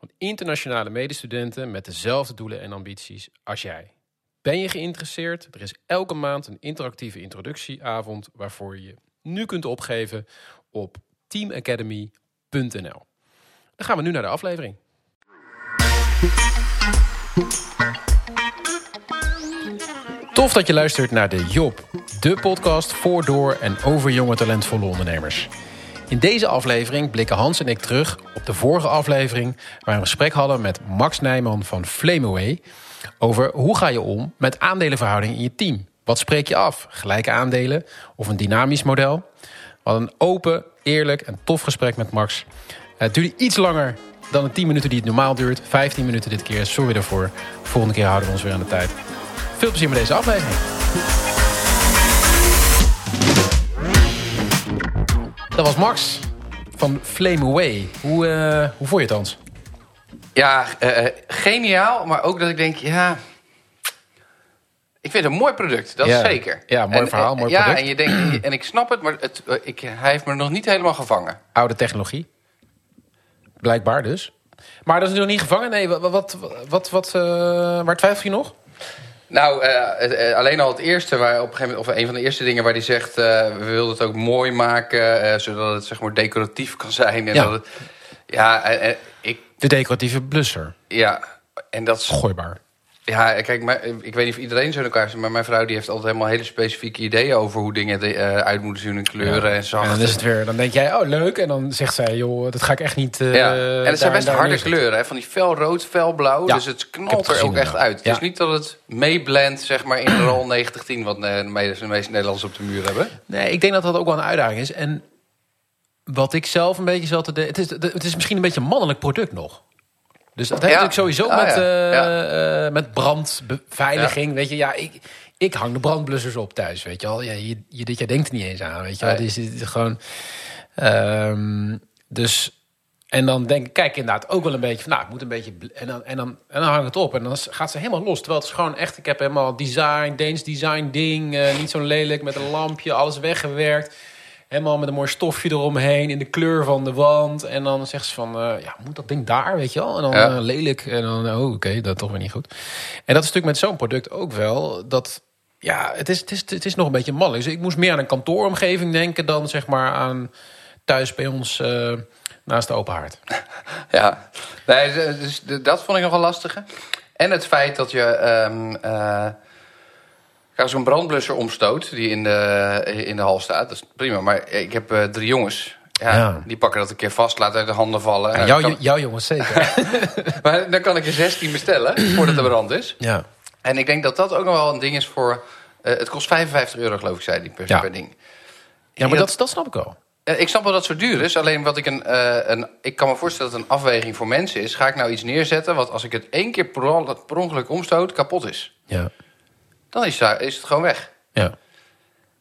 van internationale medestudenten met dezelfde doelen en ambities als jij. Ben je geïnteresseerd? Er is elke maand een interactieve introductieavond waarvoor je nu kunt opgeven op teamacademy.nl. Dan gaan we nu naar de aflevering. Tof dat je luistert naar de Job, de podcast voor, door en over jonge talentvolle ondernemers. In deze aflevering blikken Hans en ik terug op de vorige aflevering... waar we een gesprek hadden met Max Nijman van Flameaway... over hoe ga je om met aandelenverhouding in je team. Wat spreek je af? Gelijke aandelen of een dynamisch model? Hadden een open, eerlijk en tof gesprek met Max. Het duurde iets langer dan de 10 minuten die het normaal duurt. 15 minuten dit keer, sorry daarvoor. Volgende keer houden we ons weer aan de tijd. Veel plezier met deze aflevering. Dat was Max van Flame Away. Hoe, uh, hoe vond je het, Hans? Ja, uh, geniaal. Maar ook dat ik denk, ja... Ik vind het een mooi product, dat ja. is zeker. Ja, mooi en, verhaal, mooi ja, product. En, je denkt, en ik snap het, maar het, ik, hij heeft me nog niet helemaal gevangen. Oude technologie. Blijkbaar dus. Maar dat is nog niet gevangen? Nee, wat, wat, wat, wat uh, waar twijfel je nog? Nou, uh, alleen al het eerste, waar op een gegeven moment, of een van de eerste dingen waar hij zegt: uh, we wilden het ook mooi maken, zodat het zeg maar decoratief kan zijn. En ja. Dat het, ja, ik. De decoratieve blusser. Ja, en dat is. Gooibaar. Ja, kijk, maar, ik weet niet of iedereen zo in elkaar zit, maar mijn vrouw die heeft altijd helemaal hele specifieke ideeën over hoe dingen uh, uit moeten zien in kleuren ja. en zacht. En dan is het weer, dan denk jij, oh leuk, en dan zegt zij, joh, dat ga ik echt niet. Uh, ja. En het zijn best harde kleuren, hè? van die felrood, felblauw, ja. dus het knalt er ook echt uit. Het is niet dat het meeblendt, zeg maar, in de rol 9010, wat de meeste, de meeste Nederlanders op de muur hebben. Nee, ik denk dat dat ook wel een uitdaging is. En wat ik zelf een beetje zat te het is, het is misschien een beetje een mannelijk product nog. Dus dat heeft natuurlijk sowieso ah, met, uh, ja. uh, met brandbeveiliging. Weet je, ja, ik, ik hang de brandblussers op thuis. Weet je al, ja, je, je, dit, jij denkt er niet eens aan. Weet je wel, dus het is gewoon. Um, dus. En dan denk ik, kijk inderdaad ook wel een beetje van, nou, ik moet een beetje. En dan, en, dan, en dan hang het op en dan gaat ze helemaal los. Terwijl het is gewoon echt, ik heb helemaal design, Deens design ding. Uh, niet zo lelijk met een lampje, alles weggewerkt. Helemaal met een mooi stofje eromheen in de kleur van de wand. En dan zegt ze van, uh, ja, moet dat ding daar, weet je wel? En dan ja. uh, lelijk. En dan, oh, oké, okay, dat toch weer niet goed. En dat is natuurlijk met zo'n product ook wel. Dat, ja, het is, het, is, het is nog een beetje mannelijk. Dus ik moest meer aan een kantooromgeving denken dan zeg maar aan thuis bij ons uh, naast de open haard. Ja, nee, dus dat vond ik nogal lastige. En het feit dat je... Um, als een brandblusser omstoot die in de, in de hal staat, dat is prima. Maar ik heb uh, drie jongens. Ja, ja, Die pakken dat een keer vast, laten uit de handen vallen. Jou, kan... jouw jongens zeker. maar dan kan ik er 16 bestellen voordat de brand is. Ja. En ik denk dat dat ook nog wel een ding is voor... Uh, het kost 55 euro, geloof ik, zei die per, ja. per ding. Ja, maar dat, dat, dat snap ik wel. Ik snap wel dat het zo duur is. Alleen wat ik een, uh, een. Ik kan me voorstellen dat het een afweging voor mensen is. Ga ik nou iets neerzetten wat als ik het één keer per, per ongeluk omstoot, kapot is? Ja dan is, daar, is het gewoon weg. Ja.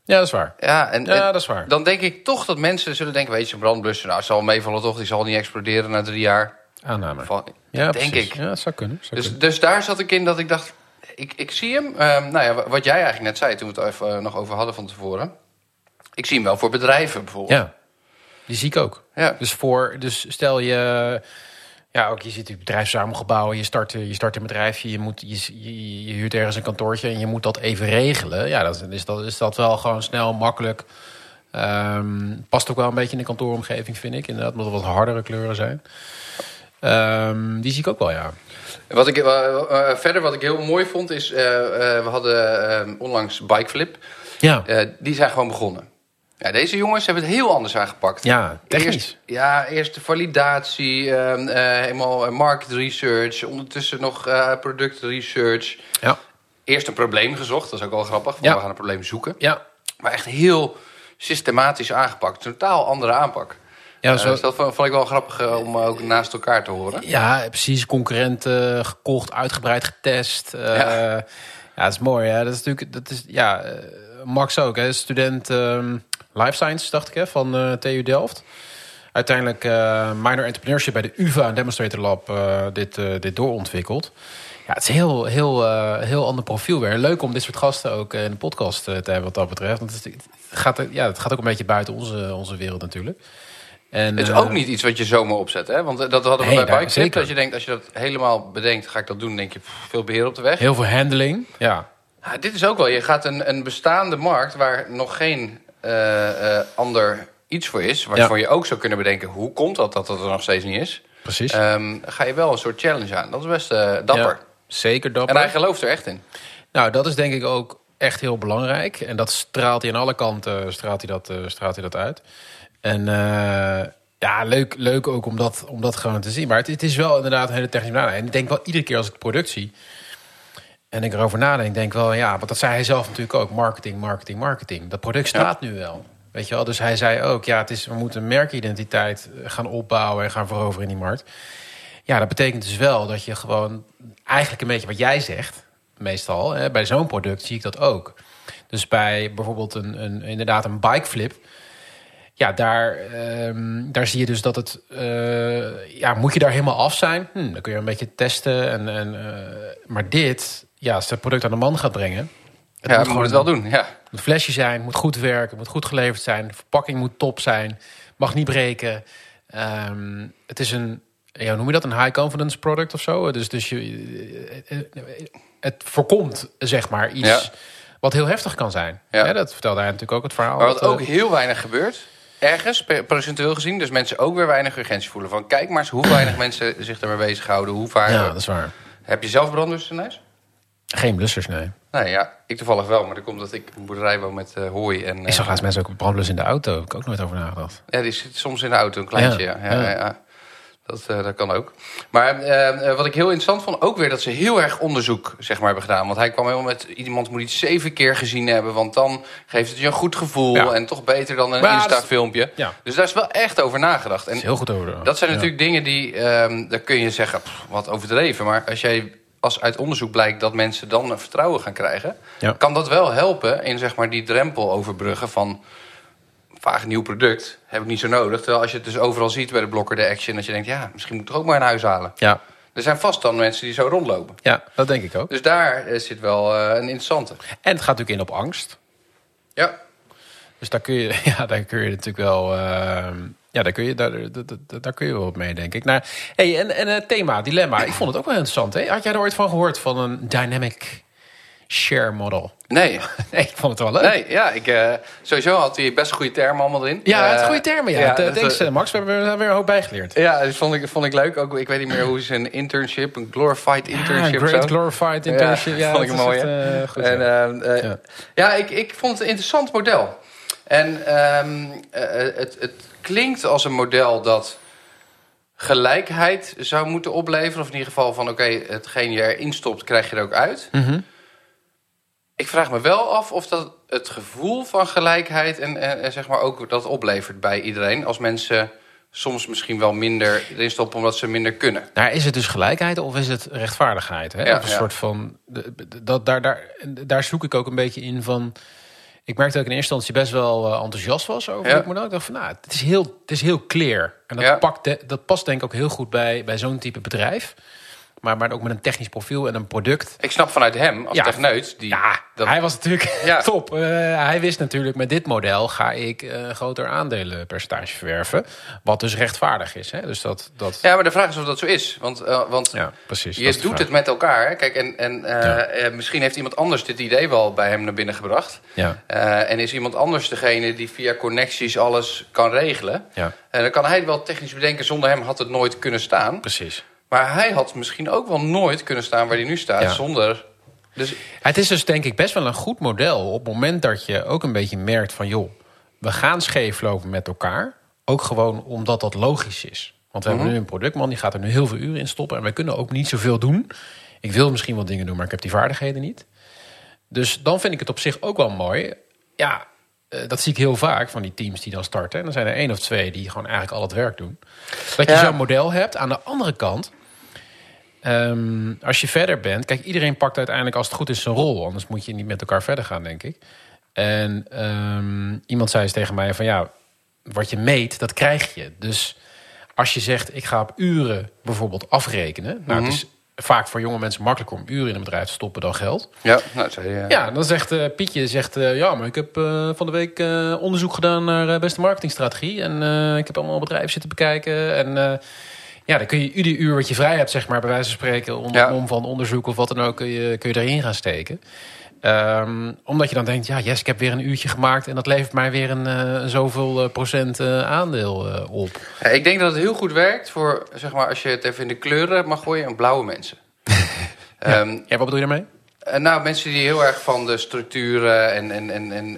Ja, dat is waar. Ja, en, ja, en dat is waar. Dan denk ik toch dat mensen zullen denken... weet je, een brandblusser, nou, zal meevallen toch... die zal niet exploderen na drie jaar. Aanname. Van, ja, denk precies. ik. Ja, dat zou kunnen. Zou dus, kunnen. dus daar zat ik in dat ik dacht... ik, ik zie hem. Um, nou ja, wat jij eigenlijk net zei... toen we het even, uh, nog over hadden van tevoren... ik zie hem wel voor bedrijven bijvoorbeeld. Ja, die zie ik ook. Ja. Dus, voor, dus stel je... Ja, ook je ziet bedrijfsverzamelgebouwen, je start, je start een bedrijfje, je, moet, je, je, je, huurt ergens een kantoortje en je moet dat even regelen. Ja, dan is dat, is dat wel gewoon snel, makkelijk. Um, past ook wel een beetje in de kantooromgeving, vind ik. Inderdaad, omdat er wat hardere kleuren zijn. Um, die zie ik ook wel, ja. Wat ik, uh, uh, verder wat ik heel mooi vond is, uh, we hadden onlangs Bikeflip. Ja. die zijn gewoon begonnen. Ja, deze jongens hebben het heel anders aangepakt. Ja, technisch. Eerst, ja, eerst de validatie, uh, uh, helemaal market research, ondertussen nog uh, product research. Ja. Eerst een probleem gezocht, dat is ook wel grappig. Ja. We gaan een probleem zoeken. Ja. Maar echt heel systematisch aangepakt. Totaal andere aanpak. Ja, zo... Uh, dat vond ik wel grappig om ook naast elkaar te horen. Ja, precies. Concurrenten gekocht, uitgebreid getest. ja. ja, dat is mooi. Hè? Dat is natuurlijk, dat is, ja, Max ook, hè? student um, Life Science, dacht ik, hè? van TU Delft uiteindelijk uh, minor entrepreneurship bij de UvA en Demonstrator Lab uh, dit, dit doorontwikkeld. Ja, het is een heel, heel, heel ander profiel weer. Leuk om dit soort gasten ook in de podcast te hebben wat dat betreft. Want het, gaat, ja, het gaat ook een beetje buiten onze, onze wereld natuurlijk. En, het is ook niet iets wat je zomaar opzet, hè? Want dat hadden we nee, bij Bike Dat je denkt, als je dat helemaal bedenkt, ga ik dat doen, denk je veel beheer op de weg. Heel veel handling, ja. ja dit is ook wel, je gaat een, een bestaande markt waar nog geen ander iets voor is, waarvoor je ook zou kunnen bedenken... hoe komt dat dat het er nog steeds niet is? Precies. Um, ga je wel een soort challenge aan. Dat is best uh, dapper. zeker dapper. En hij gelooft er echt in. Nou, dat is denk ik ook echt heel belangrijk. En dat straalt hij aan alle kanten straalt hij dat, straalt hij dat uit. En uh, ja, leuk, leuk ook om dat, om dat gewoon te zien. Maar het, het is wel inderdaad een hele technische benadering. En ik denk wel iedere keer als ik het product zie... en ik erover nadenk, denk wel... ja, want dat zei hij zelf natuurlijk ook. Marketing, marketing, marketing. Dat product staat nu wel. Weet je wel? Dus hij zei ook, ja, het is, we moeten merkidentiteit eh, gaan opbouwen en gaan veroveren in die markt. Ja, dat betekent dus wel dat je gewoon eigenlijk een beetje wat jij zegt, meestal. Hè, bij zo'n product zie ik dat ook. Dus bij bijvoorbeeld een, een, inderdaad een bikeflip. Ja, daar, um, daar zie je dus dat het... Uh, ja, moet je daar helemaal af zijn? Hm, dan kun je een beetje testen. En, en, uh, maar dit, ja, als het product aan de man gaat brengen... Het ja, moet gewoon het wel doen, ja. Het moet flesje zijn, moet goed werken, moet goed geleverd zijn. De verpakking moet top zijn, mag niet breken. Um, het is een, ja, noem je dat, een high confidence product of zo? Dus, dus je, het voorkomt, zeg maar, iets wat heel heftig kan zijn. Ja. dat vertelde hij natuurlijk ook het verhaal. Maar wat ook heel weinig gebeurt, ergens, procentueel gezien... dus mensen ook weer weinig urgentie voelen. Van kijk maar eens hoe weinig mensen zich ermee bezighouden. Hoe vaak... Ja, dat is waar. Heb je zelf brandlussen in huis? Geen blussers, nee. Nee, ja, ik toevallig wel, maar dat komt dat ik een boerderij woon met uh, hooi. En, ik zag laatst mensen ook brandlus in de auto. Heb ik ook nooit over nagedacht. Ja, die zit soms in de auto, een kleintje. Ja, ja, ja. ja dat, uh, dat kan ook. Maar uh, wat ik heel interessant vond, ook weer dat ze heel erg onderzoek zeg maar, hebben gedaan. Want hij kwam helemaal met iemand moet iets zeven keer gezien hebben. Want dan geeft het je een goed gevoel. En toch beter dan een Insta-filmpje. Ja. Dus daar is wel echt over nagedacht. En heel goed over. Dat zijn natuurlijk dingen die, um, daar kun je zeggen, pff, wat overdreven. Maar als jij als uit onderzoek blijkt dat mensen dan een vertrouwen gaan krijgen, kan dat wel helpen in zeg maar, die drempel overbruggen van vaag nieuw product. Heb ik niet zo nodig. Terwijl als je het dus overal ziet bij de blokker, de action, dat je denkt, ja, misschien moet ik toch ook maar een huis halen. Ja. Er zijn vast dan mensen die zo rondlopen. Ja, dat denk ik ook. Dus daar eh, zit wel uh, een interessante. En het gaat natuurlijk in op angst. Ja. Dus daar kun je, ja, daar kun je natuurlijk wel. Uh, ja, daar kun je, daar, daar, daar kun je wel op mee, denk ik. Nou, hey, en, en het thema, dilemma. Ik vond het ook wel interessant. Hè? Had jij er ooit van gehoord van een dynamic share model? Nee. nee, ik vond het wel leuk. Nee, ja, ik, uh, sowieso had hij best goede termen allemaal in. Ja, het goede termen, ja. ja Thanks, uh, Max. We hebben er weer een hoop bijgeleerd. Ja, dat vond ik, vond ik leuk. Ook, ik weet niet meer hoe is een internship, een glorified internship. Ja, great glorified internship. Ja, ja vond ik mooi. Echt, uh, goed, en, ja ik, ik vond het een interessant model. En um, het, het klinkt als een model dat gelijkheid zou moeten opleveren. Of in ieder geval van oké, okay, hetgeen je erin stopt, krijg je er ook uit. Mm -hmm. Ik vraag me wel af of dat het gevoel van gelijkheid en, en, en, zeg maar ook dat oplevert bij iedereen. Als mensen soms misschien wel minder erin stoppen omdat ze minder kunnen. Nou, is het dus gelijkheid of is het rechtvaardigheid? Hè? Ja, of een soort van. Dat, daar, daar, daar zoek ik ook een beetje in van ik merkte dat ik in eerste instantie best wel uh, enthousiast was over ja. het model. Ik dacht van, nou, het is heel, het is heel clear. En dat, ja. pakt de, dat past denk ik ook heel goed bij, bij zo'n type bedrijf. Maar, maar ook met een technisch profiel en een product. Ik snap vanuit hem als ja, techneut. Die, ja, dat... hij was natuurlijk ja. top. Uh, hij wist natuurlijk met dit model ga ik uh, groter aandelenpercentage verwerven. Wat dus rechtvaardig is. Hè? Dus dat, dat... Ja, maar de vraag is of dat zo is. Want, uh, want ja, precies, je doet het met elkaar. Kijk, en, en ja. misschien heeft iemand anders dit idee wel bij hem naar binnen gebracht. Ja. en is iemand anders degene die via connecties alles kan regelen. Ja. En dan kan hij wel technisch bedenken. Zonder hem had het nooit kunnen staan. Precies. Maar hij had misschien ook wel nooit kunnen staan waar hij nu staat ja. zonder... Dus... Het is dus denk ik best wel een goed model op het moment dat je ook een beetje merkt van... joh, we gaan scheef lopen met elkaar. Ook gewoon omdat dat logisch is. Want we mm -hmm. hebben mhm. nu een productman, die gaat er nu heel veel uren in stoppen... en wij kunnen ook niet zoveel doen. Ik wil misschien wat dingen doen, maar ik heb die vaardigheden niet. Dus dan vind ik het op zich ook wel mooi. Ja, eh, dat zie ik heel vaak van die teams die dan starten. En dan zijn er één of twee die gewoon eigenlijk al het werk doen. Dat je Ja. zo'n model hebt. Aan de andere kant, ehm, als je verder bent... Kijk, iedereen pakt uiteindelijk als het goed is zijn rol. Anders moet je niet met elkaar verder gaan, denk ik. En ehm, iemand zei eens tegen mij van ja, wat je meet, dat krijg je. Dus als je zegt, ik ga op uren bijvoorbeeld afrekenen. Nou, het is vaak voor jonge mensen makkelijker om uren in een bedrijf te stoppen dan geld. Ja, nou, zei je. Ja, dan zegt eh, Pietje, zegt, eh, ja, maar ik heb eh, van de week eh, onderzoek gedaan naar eh, beste marketingstrategie. En eh, ik heb allemaal bedrijven zitten bekijken. En eh, ja, dan kun je ieder uur wat je vrij hebt, zeg maar, bij wijze van spreken, om, Ja. om van onderzoek of wat dan ook, kun je, kun je erin gaan steken. Ehm, omdat je dan denkt, ja, yes, ik heb weer een uurtje gemaakt en dat levert mij weer een eh, zoveel eh, procent eh, aandeel op. Ja, ik denk dat het heel goed werkt voor, zeg maar, als je het even in de kleuren mag gooien, en blauwe mensen. Ehm, Ja, wat bedoel je daarmee? Nou, mensen die heel erg van de structuren en, en, en, en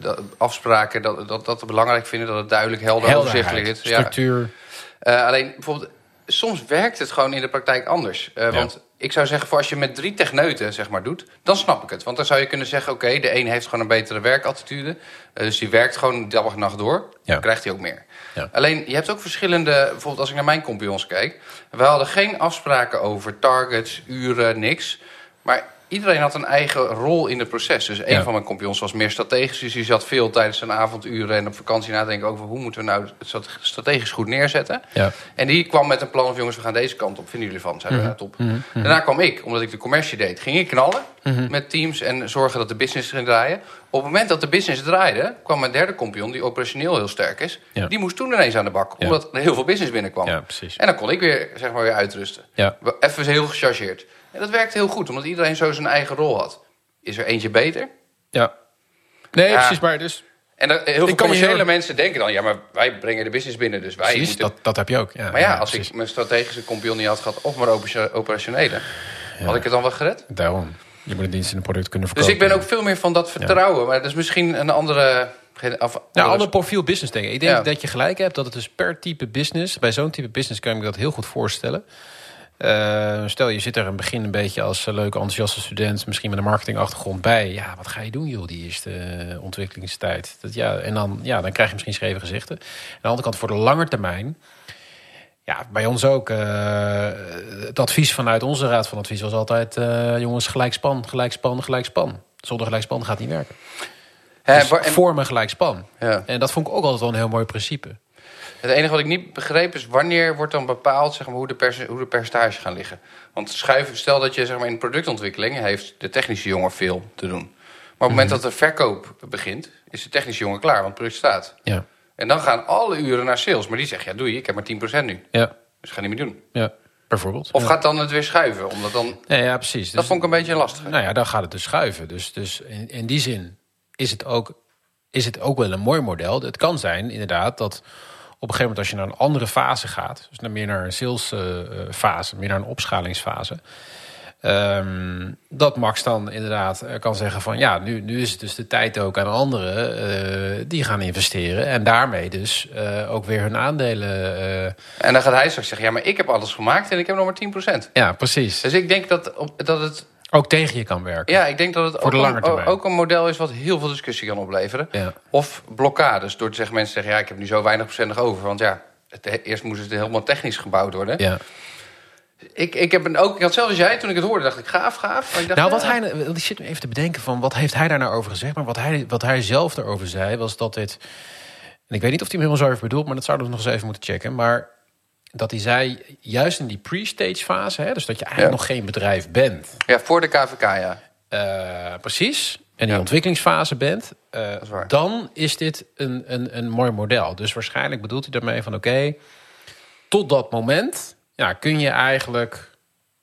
de afspraken, dat, dat, dat belangrijk vinden, dat het duidelijk, helder, overzichtelijk is. Ja. Eh, alleen bijvoorbeeld, soms werkt het gewoon in de praktijk anders. Eh, Ja. Want ik zou zeggen, voor als je met drie techneuten zeg maar, doet, dan snap ik het. Want dan zou je kunnen zeggen, oké, de een heeft gewoon een betere werkattitude. eh, dus die werkt gewoon dag en nacht door. Ja. Dan krijgt hij ook meer. Ja. Alleen, je hebt ook verschillende, bijvoorbeeld als ik naar mijn compagnons kijk. We hadden geen afspraken over targets, uren, niks. Maar iedereen had een eigen rol in het proces. Dus een Ja. van mijn compagnons was meer strategisch. Dus die zat veel tijdens zijn avonduren en op vakantie na te denken over... hoe moeten we nou het strate- strategisch goed neerzetten. Ja. En die kwam met een plan van jongens, we gaan deze kant op. Vinden jullie van? Zeiden we, Mhm. top. Daarna kwam ik, omdat ik de commercie deed. Ging ik knallen Mhm. met teams en zorgen dat de business ging draaien. Op het moment dat de business draaide, kwam mijn derde compagnon... die operationeel heel sterk is. Ja. Die moest toen ineens aan de bak. Ja. Omdat er heel veel business binnenkwam. ja. En dan kon ik weer, zeg maar, weer uitrusten. Even heel gechargeerd. En dat werkte heel goed, omdat iedereen zo zijn eigen rol had. Is er eentje beter? Ja. Nee, precies, maar dus... En heel veel commerciële heel- mensen denken dan... ja, maar wij brengen de business binnen, dus wij Precies, moeten... dat, dat heb je ook. Ja, Maar ja, als precies. ik mijn strategische compagnon niet had gehad... of mijn opera- operationele, had ik het dan wel gered? Daarom. Je moet een dienst en een product kunnen Dus verkopen. ik ben ook veel meer van dat vertrouwen. Maar dat is misschien een andere... geen- Of, Nou, andere- ander profiel business denk ik. Ik denk Ja. dat je gelijk hebt dat het dus per type business... bij zo'n type business kan ik me dat heel goed voorstellen. Eh, stel, je zit er in het begin een beetje als eh, leuke, enthousiaste student... misschien met een marketingachtergrond bij. Ja, wat ga je doen, joh, die eerste eh, ontwikkelingstijd? Dat, ja, en dan, ja, dan krijg je misschien scheve gezichten. Aan de andere kant, voor de lange termijn... Ja, bij ons ook. eh, het advies vanuit onze raad van advies was altijd... eh, jongens, gelijk span, gelijk span, gelijk span. Zonder gelijk span gaat niet werken. Hè, Dus waar- en- vorm een gelijk span. ja. En dat vond ik ook altijd wel een heel mooi principe. Het enige wat ik niet begreep is... wanneer wordt dan bepaald zeg maar, hoe, de perce- hoe de percentages gaan liggen? Want schuiven, stel dat je zeg maar, in productontwikkeling... heeft de technische jongen veel te doen. Maar op het moment dat de verkoop begint... is de technische jongen klaar, want het product staat. Ja, En dan gaan alle uren naar sales. Maar die zeggen, ja doei, ik heb maar 10% nu. ja, Dus ga niet meer doen. ja. bijvoorbeeld. Of ja. gaat dan het weer schuiven? Omdat dan, Ja, ja, precies. dat Dus, vond ik een beetje lastig. nou ja, dan gaat het dus schuiven. Dus, dus in, in die zin is het, ook, is het ook wel een mooi model. Het kan zijn, inderdaad, dat op een gegeven moment als je naar een andere fase gaat... dus naar meer naar een salesfase, meer naar een opschalingsfase... ehm, dat Max dan inderdaad eh, kan zeggen van... ja, nu, nu is het dus de tijd ook aan anderen eh, die gaan investeren... en daarmee dus eh, ook weer hun aandelen... En dan gaat hij straks zeggen, ja, maar ik heb alles gemaakt en ik heb nog maar 10%. ja, precies. Dus ik denk dat, dat het, Ook tegen je kan werken. ja, ik denk dat het Voor de ook, lange een, termijn. ook een model is wat heel veel discussie kan opleveren. Ja. Of blokkades, door te zeggen, mensen zeggen, ja, ik heb nu zo weinig procent nog over. Want ja, het, eerst moest het helemaal technisch gebouwd worden. Ja. Ik, ik, heb een, ook, ik had zelfs als jij, toen ik het hoorde, dacht ik, gaaf, gaaf. Maar ik dacht, Nou, wat ja, hij, ik zit nu even te bedenken van wat heeft hij daar nou over gezegd. Maar wat hij, wat hij zelf daarover zei, was dat dit. En ik weet niet of hij hem helemaal zo heeft bedoeld, maar dat zouden we nog eens even moeten checken. Maar dat hij zei, juist in die pre-stage fase, hè, dus dat je eigenlijk Ja. nog geen bedrijf bent. Ja, voor de KVK, ja. eh, precies. En die Ja. ontwikkelingsfase bent, eh, is dan is dit een, een, een mooi model. Dus waarschijnlijk bedoelt hij daarmee van oké, tot dat moment ja, kun je eigenlijk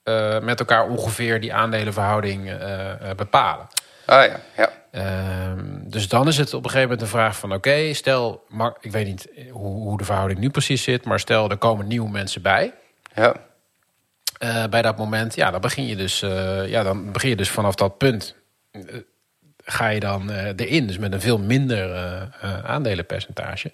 eh, met elkaar ongeveer die aandelenverhouding eh, eh, bepalen. Ah ja, ja. Ehm, dus dan is het op een gegeven moment een vraag van... oké, stel, maar, ik weet niet hoe, hoe de verhouding nu precies zit... maar stel, er komen nieuwe mensen bij. ja. Bij dat moment, ja, dan begin je dus, ja, dan begin je dus vanaf dat punt... ga je dan erin, dus met een veel minder aandelenpercentage.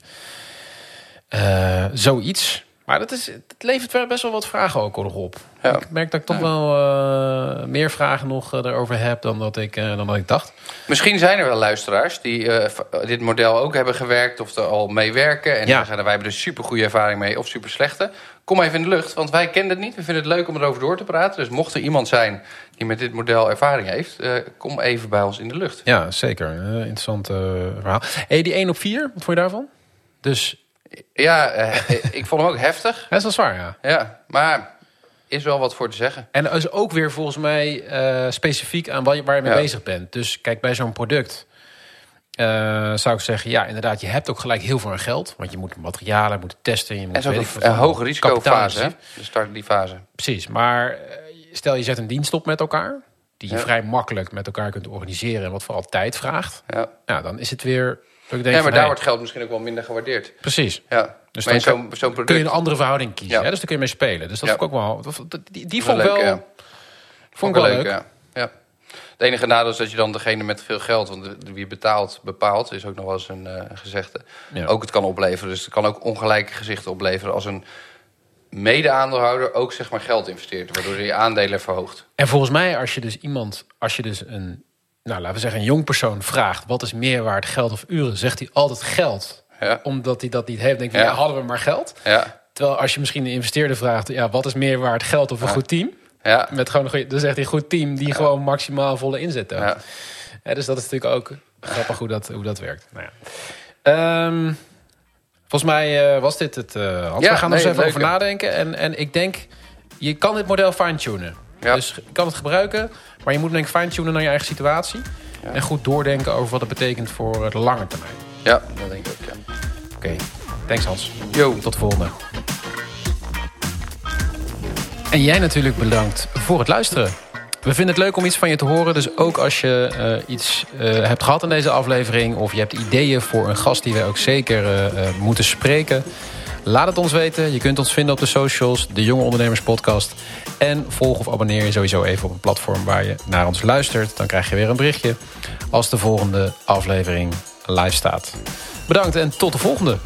Zoiets. Maar dat is, het levert wel best wel wat vragen ook nog op. Ja. Ik merk dat ik toch wel uh, meer vragen nog uh, erover heb dan dat, ik, uh, dan dat ik dacht. Misschien zijn er wel luisteraars die dit model ook hebben gewerkt of er al mee werken. En ja. wij hebben er super goede ervaring mee of super slechte. Kom even in de lucht, want wij kennen het niet. We vinden het leuk om erover door te praten. Dus mocht er iemand zijn die met dit model ervaring heeft, kom even bij ons in de lucht. Ja, zeker. interessant verhaal. Hey, die 1 op 4, wat vond je daarvan? Dus ja, eh, ik vond hem ook heftig. Dat is wel zwaar, ja. Ja, maar is wel wat voor te zeggen. En is ook weer volgens mij uh, specifiek aan waar je, waar je mee ja. bezig bent. Dus kijk, bij zo'n product uh, zou ik zeggen... ja, inderdaad, je hebt ook gelijk heel veel aan geld. Want je moet materialen, moet testen. Je moet en zo een, een hoge risicofase, hè? De start die fase. Precies, maar stel je zet een dienst op met elkaar... die je ja. vrij makkelijk met elkaar kunt organiseren... en wat vooral tijd vraagt. Ja. ja, dan is het weer ik denk ja, maar daar wordt geld misschien ook wel minder gewaardeerd. Precies. Ja. Dus dan zo'n zo product... kun je een andere verhouding kiezen. Ja. Hè? Dus daar kun je mee spelen. Dus dat ja. vond ik ook wel... Die, die vond ik wel... Ja. Vond ik wel leuk. leuk. Ja. ja. Het enige nadeel is dat je dan degene met veel geld... want wie betaalt, bepaalt, is ook nog wel eens een uh, gezegde... ook het kan opleveren. Dus het kan ook ongelijke gezichten opleveren... als een mede-aandeelhouder ook zeg maar geld investeert... waardoor je aandelen verhoogt. En volgens mij als je dus iemand... als je dus een nou, laten we zeggen, een jong persoon vraagt... wat is meer waard, geld of uren, zegt hij altijd geld. Ja. Omdat hij dat niet heeft, denk je, ja. hadden we maar geld. Ja. Terwijl als je misschien een investeerder vraagt... ja, wat is meer waard, geld of een goed team? Ja. Met gewoon een goede, dan zegt hij goed team die gewoon maximaal volle inzet heeft. Ja. dus dat is natuurlijk ook grappig hoe dat, hoe dat werkt. Nou ja. Um, volgens mij uh, was dit het, uh, Hans. we gaan er eens even over nadenken. En, en ik denk, je kan dit model fine-tunen. Dus je kan het gebruiken, maar je moet denk ik fine-tunen naar je eigen situatie. Ja. En goed doordenken over wat het betekent voor de lange termijn. Ja, dat denk ik ook, ja. Oké, okay. thanks Hans. Yo. Tot de volgende. En jij natuurlijk bedankt voor het luisteren. We vinden het leuk om iets van je te horen. Dus ook als je uh, iets uh, hebt gehad in deze aflevering... of je hebt ideeën voor een gast die wij ook zeker uh, moeten spreken... Laat het ons weten. Je kunt ons vinden op de socials, de Jonge Ondernemers Podcast. En volg of abonneer je sowieso even op een platform waar je naar ons luistert. Dan krijg je weer een berichtje als de volgende aflevering live staat. Bedankt en tot de volgende.